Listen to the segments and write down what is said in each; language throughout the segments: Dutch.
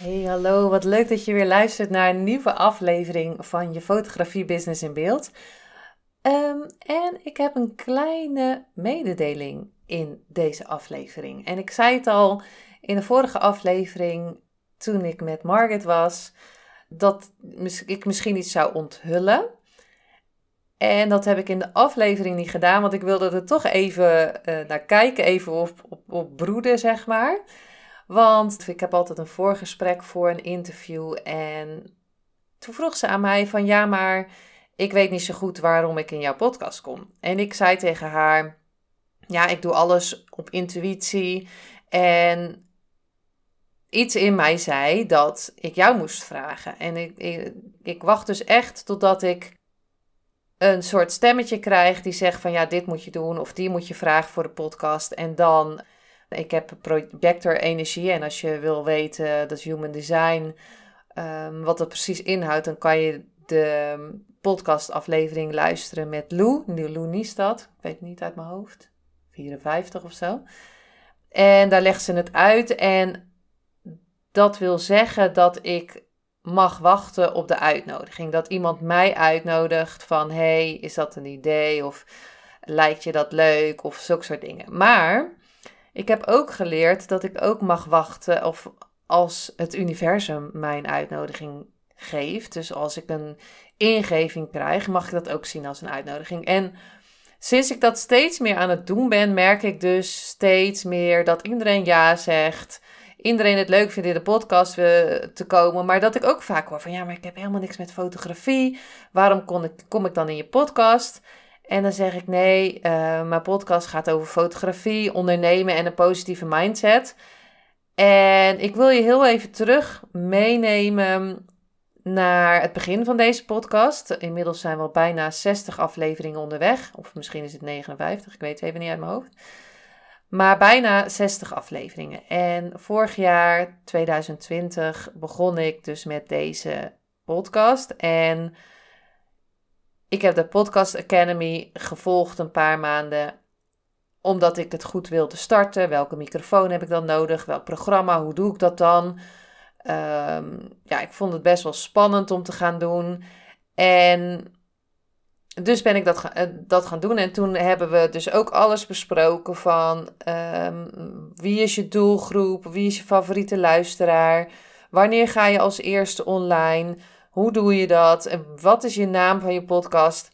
Hey, hallo. Wat leuk dat je weer luistert naar een nieuwe aflevering van je fotografie business in beeld. Ehm, en ik heb een kleine mededeling in deze aflevering. En ik zei het al in de vorige aflevering toen ik met Margaret was, dat ik misschien iets zou onthullen. En dat heb ik in de aflevering niet gedaan, want ik wilde er toch even uh, naar kijken, even op, op, op broeden, zeg maar. Want ik heb altijd een voorgesprek voor een interview. En toen vroeg ze aan mij van ja, maar ik weet niet zo goed waarom ik in jouw podcast kom. En ik zei tegen haar, ja, ik doe alles op intuïtie. En iets in mij zei dat ik jou moest vragen. En ik, ik, ik wacht dus echt totdat ik een soort stemmetje krijg die zegt van ja, dit moet je doen of die moet je vragen voor de podcast. En dan ik heb projector energie en als je wil weten dat human design, um, wat dat precies inhoudt, dan kan je de podcastaflevering luisteren met Lou, Lou Niestad, ik weet het niet uit mijn hoofd, 54 of zo. En daar legt ze het uit en dat wil zeggen dat ik mag wachten op de uitnodiging. Dat iemand mij uitnodigt van, hey, is dat een idee? Of lijkt je dat leuk? Of zulke soort dingen. Maar ik heb ook geleerd dat ik ook mag wachten of als het universum mijn uitnodiging geeft. Dus als ik een ingeving krijg, mag ik dat ook zien als een uitnodiging. En sinds ik dat steeds meer aan het doen ben, merk ik dus steeds meer dat iedereen ja zegt. Iedereen het leuk vindt in de podcast te komen. Maar dat ik ook vaak hoor van ja, maar ik heb helemaal niks met fotografie. Waarom kom ik, kom ik dan in je podcast? En dan zeg ik nee, uh, mijn podcast gaat over fotografie, ondernemen en een positieve mindset. En ik wil je heel even terug meenemen naar het begin van deze podcast. Inmiddels zijn we al bijna 60 afleveringen onderweg. Of misschien is het 59, ik weet het even niet uit mijn hoofd. Maar bijna 60 afleveringen. En vorig jaar, 2020, begon ik dus met deze podcast. En ik heb de Podcast Academy gevolgd een paar maanden omdat ik het goed wilde starten. Welke microfoon heb ik dan nodig? Welk programma? Hoe doe ik dat dan? Ehm, ja, ik vond het best wel spannend om te gaan doen. En dus ben ik dat, eh, dat gaan doen. En toen hebben we dus ook alles besproken van ehm, wie is je doelgroep? Wie is je favoriete luisteraar? Wanneer ga je als eerste online? Hoe doe je dat? En wat is je naam van je podcast?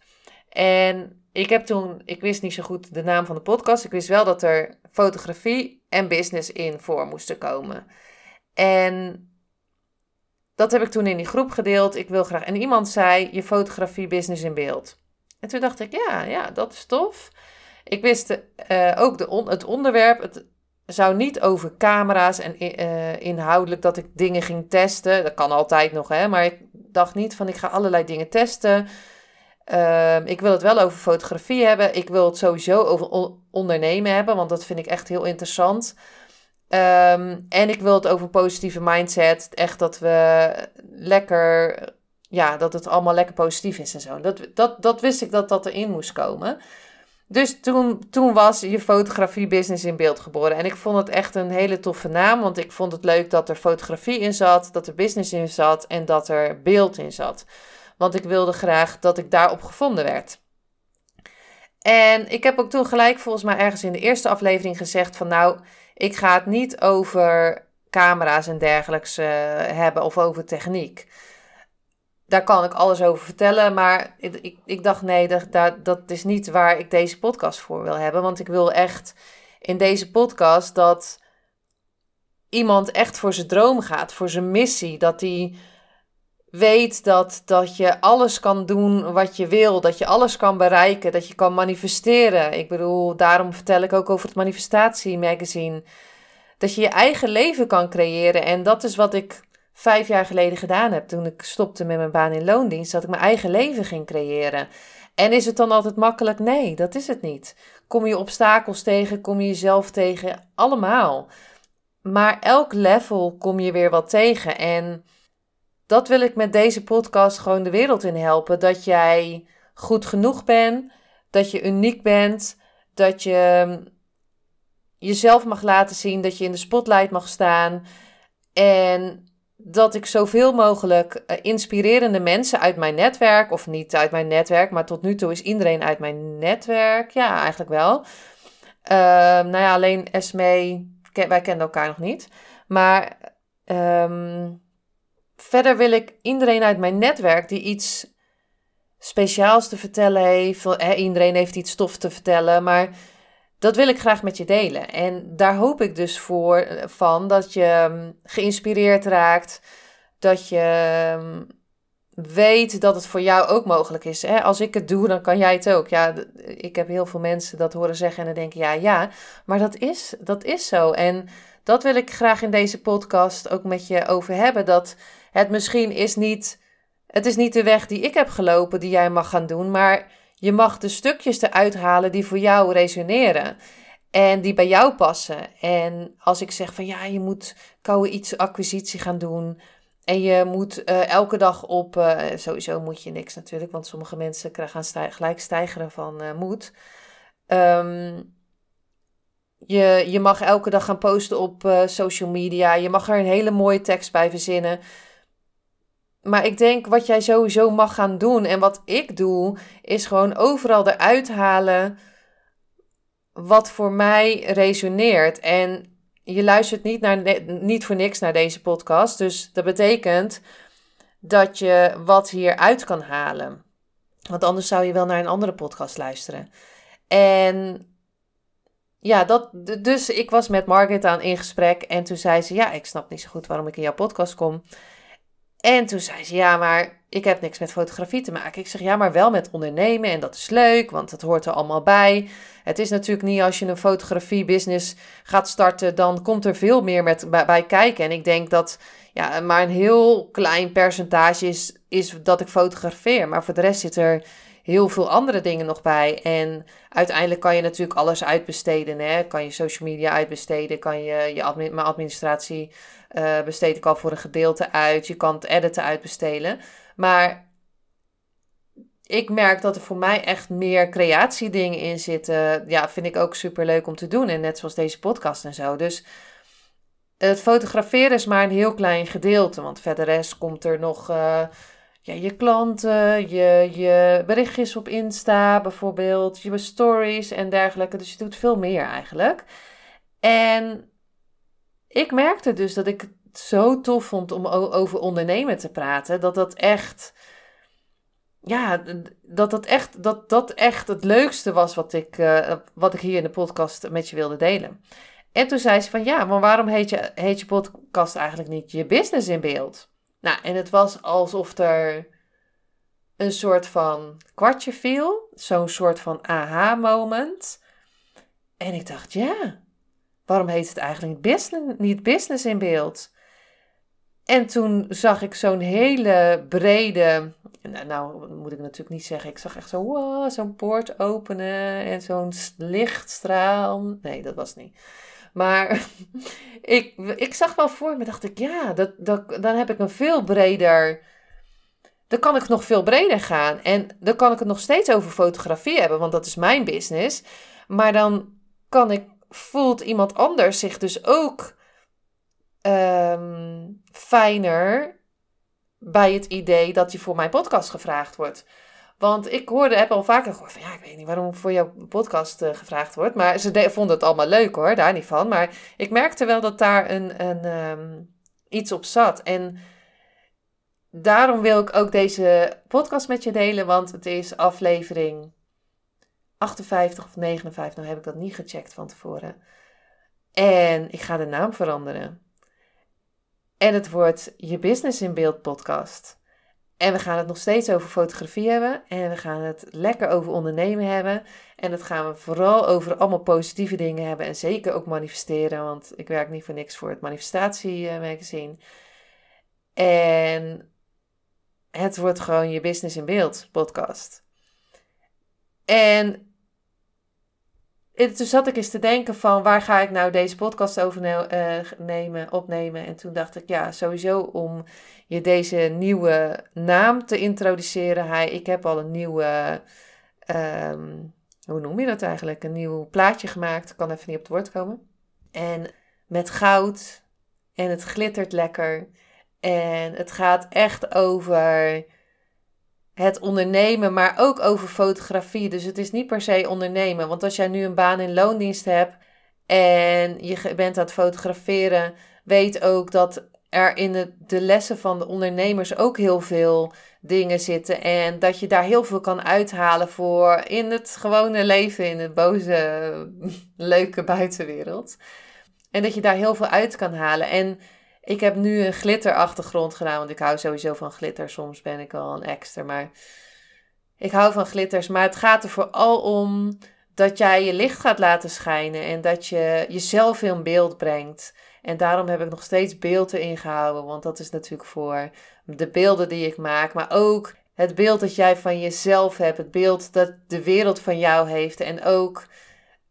En ik heb toen, ik wist niet zo goed de naam van de podcast. Ik wist wel dat er fotografie en business in voor moesten komen. En dat heb ik toen in die groep gedeeld. Ik wil graag. En iemand zei: je fotografie business in beeld. En toen dacht ik: ja, ja, dat is tof. Ik wist uh, ook de het onderwerp. Het, zou niet over camera's en uh, inhoudelijk dat ik dingen ging testen. Dat kan altijd nog, hè. Maar ik dacht niet van ik ga allerlei dingen testen. Uh, ik wil het wel over fotografie hebben. Ik wil het sowieso over ondernemen hebben, want dat vind ik echt heel interessant. Um, en ik wil het over positieve mindset. Echt dat we lekker, ja, dat het allemaal lekker positief is en zo. Dat, dat, dat wist ik dat dat erin moest komen. Dus toen, toen was je fotografie business in beeld geboren. En ik vond het echt een hele toffe naam. Want ik vond het leuk dat er fotografie in zat, dat er business in zat en dat er beeld in zat. Want ik wilde graag dat ik daarop gevonden werd. En ik heb ook toen gelijk volgens mij ergens in de eerste aflevering gezegd van nou, ik ga het niet over camera's en dergelijks uh, hebben of over techniek daar kan ik alles over vertellen. Maar ik, ik dacht, nee, dat, dat, dat is niet waar ik deze podcast voor wil hebben. Want ik wil echt in deze podcast dat iemand echt voor zijn droom gaat, voor zijn missie. Dat hij weet dat, dat je alles kan doen wat je wil. Dat je alles kan bereiken. Dat je kan manifesteren. Ik bedoel, daarom vertel ik ook over het Manifestatie Magazine. dat je je eigen leven kan creëren. En dat is wat ik vijf jaar geleden gedaan heb. Toen ik stopte met mijn baan in loondienst, dat ik mijn eigen leven ging creëren. En is het dan altijd makkelijk? Nee, dat is het niet. Kom je obstakels tegen, kom je jezelf tegen, allemaal. Maar elk level kom je weer wat tegen. En dat wil ik met deze podcast gewoon de wereld in helpen. Dat jij goed genoeg bent, dat je uniek bent, dat je jezelf mag laten zien, dat je in de spotlight mag staan. En dat ik zoveel mogelijk eh, inspirerende mensen uit mijn netwerk, of niet uit mijn netwerk, maar tot nu toe is iedereen uit mijn netwerk. Ja, eigenlijk wel. Uh, nou ja, alleen Esme, wij kenden elkaar nog niet. Maar ehm, verder wil ik iedereen uit mijn netwerk die iets speciaals te vertellen heeft. iedereen heeft iets stof te vertellen, maar dat wil ik graag met je delen. En daar hoop ik dus voor eh, van dat je ehm, geïnspireerd raakt, dat je ehm, weet dat het voor jou ook mogelijk is. Hè? Als ik het doe, dan kan jij het ook. Ja, ik heb heel veel mensen dat horen zeggen en dan denken ja, ja, maar dat is, dat is zo. En dat wil ik graag in deze podcast ook met je over hebben. Dat het misschien is niet, het is niet de weg die ik heb gelopen die jij mag gaan doen, maar je mag de stukjes eruit halen die voor jou resoneren. En die bij jou passen. En als ik zeg van ja, je moet koude iets acquisitie gaan doen. En je moet uh, elke dag op. Uh, sowieso moet je niks natuurlijk, want sommige mensen gaan gelijk stijgeren van uh, moed. Um, je, je mag elke dag gaan posten op social media. Je mag er een hele mooie tekst bij verzinnen. Maar ik denk wat jij sowieso mag gaan doen en wat ik doe, is gewoon overal eruit halen wat voor mij resoneert. En je luistert niet, naar, niet voor niks naar deze podcast. Dus dat betekent dat je wat hieruit kan halen. Want anders zou je wel naar een andere podcast luisteren. En ja, dat, dus ik was met Margaret aan in gesprek. En toen zei ze: Ja, ik snap niet zo goed waarom ik in jouw podcast kom. En toen zei ze, ja, maar ik heb niks met fotografie te maken. Ik zeg, ja, maar wel met ondernemen en dat is leuk, want het hoort er allemaal bij. Het is natuurlijk niet als je een fotografie-business gaat starten, dan komt er veel meer met, bij, kijken. En ik denk dat ja, maar een heel klein percentage is, is dat ik fotografeer. Maar voor de rest zit er heel veel andere dingen nog bij. En uiteindelijk kan je natuurlijk alles uitbesteden. Hè? Kan je social media uitbesteden, kan je je mijn administratie uh, besteed ik al voor een gedeelte uit. Je kan het editen uitbesteden. Maar ik merk dat er voor mij echt meer creatiedingen in zitten. Ja, vind ik ook super leuk om te doen. En net zoals deze podcast en zo. Dus het fotograferen is maar een heel klein gedeelte. Want verder rest komt er nog uh, ja, je klanten, je, je berichtjes op Insta bijvoorbeeld, je stories en dergelijke. Dus je doet veel meer eigenlijk. En ik merkte dus dat ik het zo tof vond om over ondernemen te praten. Dat dat echt. Ja, dat dat echt, dat dat echt het leukste was wat ik, uh, wat ik hier in de podcast met je wilde delen. En toen zei ze van ja, maar waarom heet je, heet je podcast eigenlijk niet je business in beeld? Nou, en het was alsof er een soort van kwartje viel. Zo'n soort van aha-moment. En ik dacht, ja, waarom heet het eigenlijk niet business in beeld? En toen zag ik zo'n hele brede. Nou, nou, moet ik natuurlijk niet zeggen. Ik zag echt zo, wow, zo'n poort openen en zo'n lichtstraal. Nee, dat was niet. Maar ik, ik zag wel voor me, dacht ik, ja, dat, dat, dan heb ik een veel breder. Dan kan ik nog veel breder gaan. En dan kan ik het nog steeds over fotografie hebben, want dat is mijn business. Maar dan kan ik, voelt iemand anders zich dus ook um, fijner bij het idee dat je voor mijn podcast gevraagd wordt. Want ik hoorde, heb al vaker gehoord van ja, ik weet niet waarom voor jouw podcast uh, gevraagd wordt. Maar ze vonden het allemaal leuk hoor, daar niet van. Maar ik merkte wel dat daar een, een, um, iets op zat. En daarom wil ik ook deze podcast met je delen, want het is aflevering 58 of 59. Nou heb ik dat niet gecheckt van tevoren. En ik ga de naam veranderen. En het wordt Je Business in Beeld podcast. En we gaan het nog steeds over fotografie hebben. En we gaan het lekker over ondernemen hebben. En dat gaan we vooral over allemaal positieve dingen hebben. En zeker ook manifesteren. Want ik werk niet voor niks voor het manifestatiemagazine. En het wordt gewoon je business in beeld podcast. En toen zat ik eens te denken van waar ga ik nou deze podcast over uh, nemen, opnemen. En toen dacht ik ja, sowieso om je deze nieuwe naam te introduceren. Hij, ik heb al een nieuwe, ehm, hoe noem je dat eigenlijk? Een nieuw plaatje gemaakt. Ik kan even niet op het woord komen. En met goud. En het glittert lekker. En het gaat echt over het ondernemen, maar ook over fotografie. Dus het is niet per se ondernemen. Want als jij nu een baan in loondienst hebt en je bent aan het fotograferen, weet ook dat er in de, lessen van de ondernemers ook heel veel dingen zitten. En dat je daar heel veel kan uithalen voor in het gewone leven, in de boze, leuke buitenwereld. En dat je daar heel veel uit kan halen. En ik heb nu een glitterachtergrond gedaan, want ik hou sowieso van glitter. Soms ben ik al een extra, maar ik hou van glitters. Maar het gaat er vooral om dat jij je licht gaat laten schijnen en dat je jezelf in beeld brengt. En daarom heb ik nog steeds beelden ingehouden, want dat is natuurlijk voor de beelden die ik maak, maar ook het beeld dat jij van jezelf hebt, het beeld dat de wereld van jou heeft en ook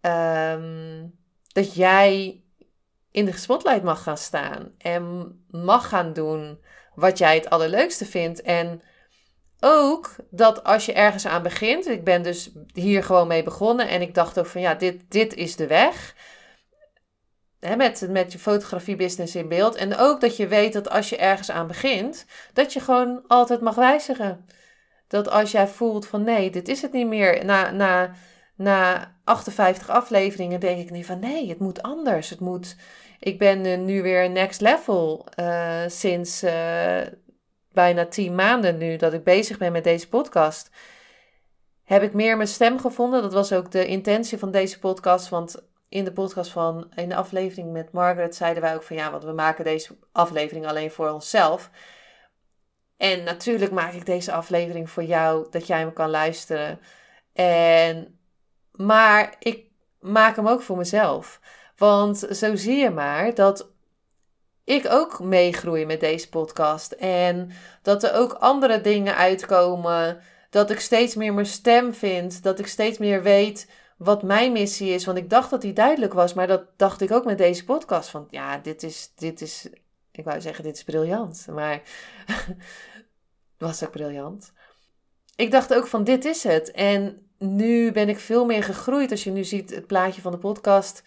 ehm, dat jij in de spotlight mag gaan staan en mag gaan doen wat jij het allerleukste vindt. En ook dat als je ergens aan begint, ik ben dus hier gewoon mee begonnen en ik dacht ook van ja, dit, dit is de weg. Met, met je fotografie business in beeld. En ook dat je weet dat als je ergens aan begint, dat je gewoon altijd mag wijzigen. Dat als jij voelt van nee, dit is het niet meer. Na, na, na 58 afleveringen denk ik niet van nee, het moet anders. Het moet, ik ben nu weer next level uh, sinds uh, bijna 10 maanden nu dat ik bezig ben met deze podcast. Heb ik meer mijn stem gevonden. Dat was ook de intentie van deze podcast. Want in de podcast van, in de aflevering met Margaret zeiden wij ook van ja, want we maken deze aflevering alleen voor onszelf. En natuurlijk maak ik deze aflevering voor jou, dat jij me kan luisteren. En, maar ik maak hem ook voor mezelf. Want zo zie je maar dat ik ook meegroei met deze podcast. En dat er ook andere dingen uitkomen. Dat ik steeds meer mijn stem vind. Dat ik steeds meer weet wat mijn missie is. Want ik dacht dat die duidelijk was. Maar dat dacht ik ook met deze podcast. Van ja, dit is, dit is ik wou zeggen, dit is briljant. Maar was ook briljant. Ik dacht ook van, dit is het. En nu ben ik veel meer gegroeid. Als je nu ziet het plaatje van de podcast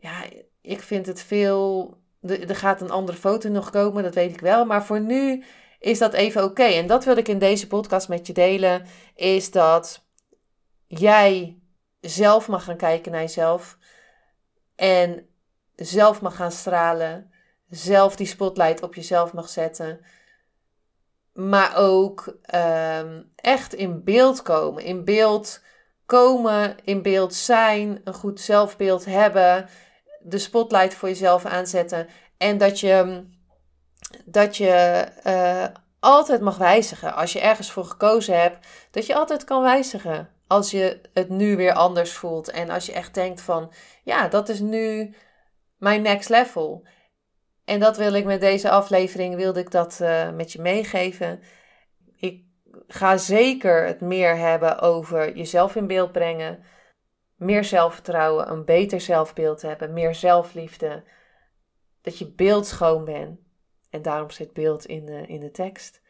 ja, ik vind het veel. Er gaat een andere foto nog komen, dat weet ik wel. Maar voor nu is dat even oké. En dat wil ik in deze podcast met je delen. Is dat jij zelf mag gaan kijken naar jezelf. En zelf mag gaan stralen. Zelf die spotlight op jezelf mag zetten. Maar ook um, echt in beeld komen. In beeld komen, in beeld zijn, een goed zelfbeeld hebben de spotlight voor jezelf aanzetten. En dat je, dat je uh, altijd mag wijzigen. Als je ergens voor gekozen hebt, dat je altijd kan wijzigen. Als je het nu weer anders voelt. En als je echt denkt van, ja, dat is nu mijn next level. En dat wil ik met deze aflevering, wilde ik dat uh, met je meegeven. Ik ga zeker het meer hebben over jezelf in beeld brengen meer zelfvertrouwen, een beter zelfbeeld hebben, meer zelfliefde. Dat je beeldschoon bent. En daarom zit beeld in de, in de tekst.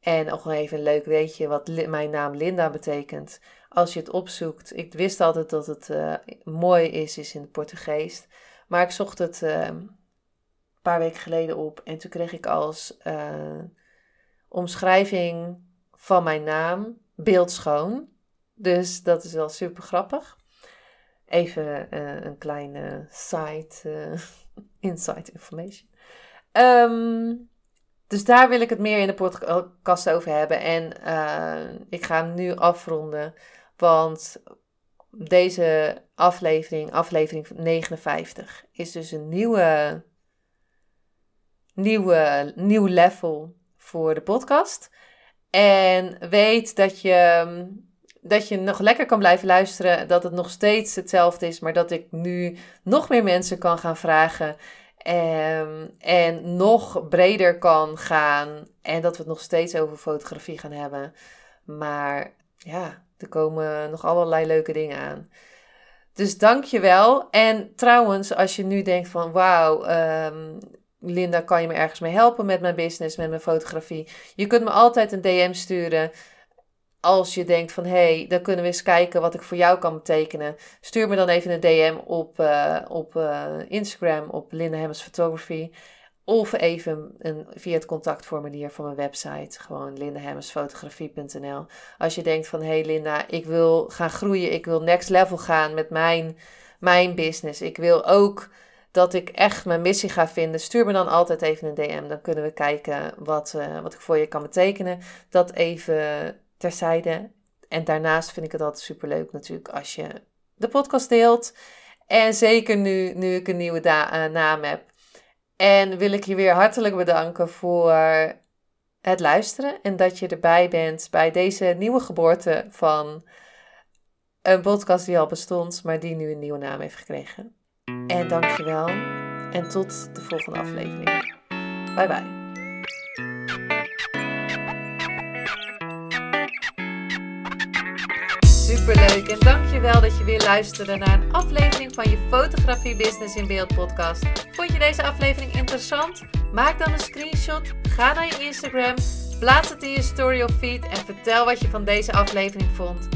En nog even een leuk weetje wat mijn naam Linda betekent. Als je het opzoekt, ik wist altijd dat het uh, mooi is, is in het Portugees. Maar ik zocht het een paar weken geleden op en toen kreeg ik als uh, omschrijving van mijn naam beeldschoon. Dus dat is wel super grappig. Even uh, een kleine side, uh, inside information. Um, dus daar wil ik het meer in de podcast over hebben. En ik ga hem nu afronden. Want deze aflevering, aflevering 59, is dus een nieuwe, nieuwe, nieuw level voor de podcast. En weet dat je, dat je nog lekker kan blijven luisteren. Dat het nog steeds hetzelfde is, maar dat ik nu nog meer mensen kan gaan vragen. En, en nog breder kan gaan. En dat we het nog steeds over fotografie gaan hebben. Maar ja, er komen nog allerlei leuke dingen aan. Dus dank je wel. En trouwens, als je nu denkt van wauw, um, Linda, kan je me ergens mee helpen met mijn business, met mijn fotografie? Je kunt me altijd een DM sturen. Als je denkt van hé, hey, dan kunnen we eens kijken wat ik voor jou kan betekenen. Stuur me dan even een DM op, uh, op uh, Instagram, op Linda Hemmers Photography. Of even een, via het contactformulier van mijn website, gewoon lindahemmersfotografie.nl. Als je denkt van, hé hey Linda, ik wil gaan groeien, ik wil next level gaan met mijn, mijn business. Ik wil ook dat ik echt mijn missie ga vinden. Stuur me dan altijd even een DM, dan kunnen we kijken wat, uh, wat ik voor je kan betekenen. Dat even terzijde. En daarnaast vind ik het altijd superleuk natuurlijk als je de podcast deelt. En zeker nu, nu ik een nieuwe uh, naam heb en wil ik je weer hartelijk bedanken voor het luisteren en dat je erbij bent bij deze nieuwe geboorte van een podcast die al bestond, maar die nu een nieuwe naam heeft gekregen. En dankjewel en tot de volgende aflevering. Bye bye. Superleuk en dankjewel dat je weer luisterde naar een aflevering van je Fotografie Business in Beeld podcast. Vond je deze aflevering interessant? Maak dan een screenshot, ga naar je Instagram, plaats het in je story of feed en vertel wat je van deze aflevering vond.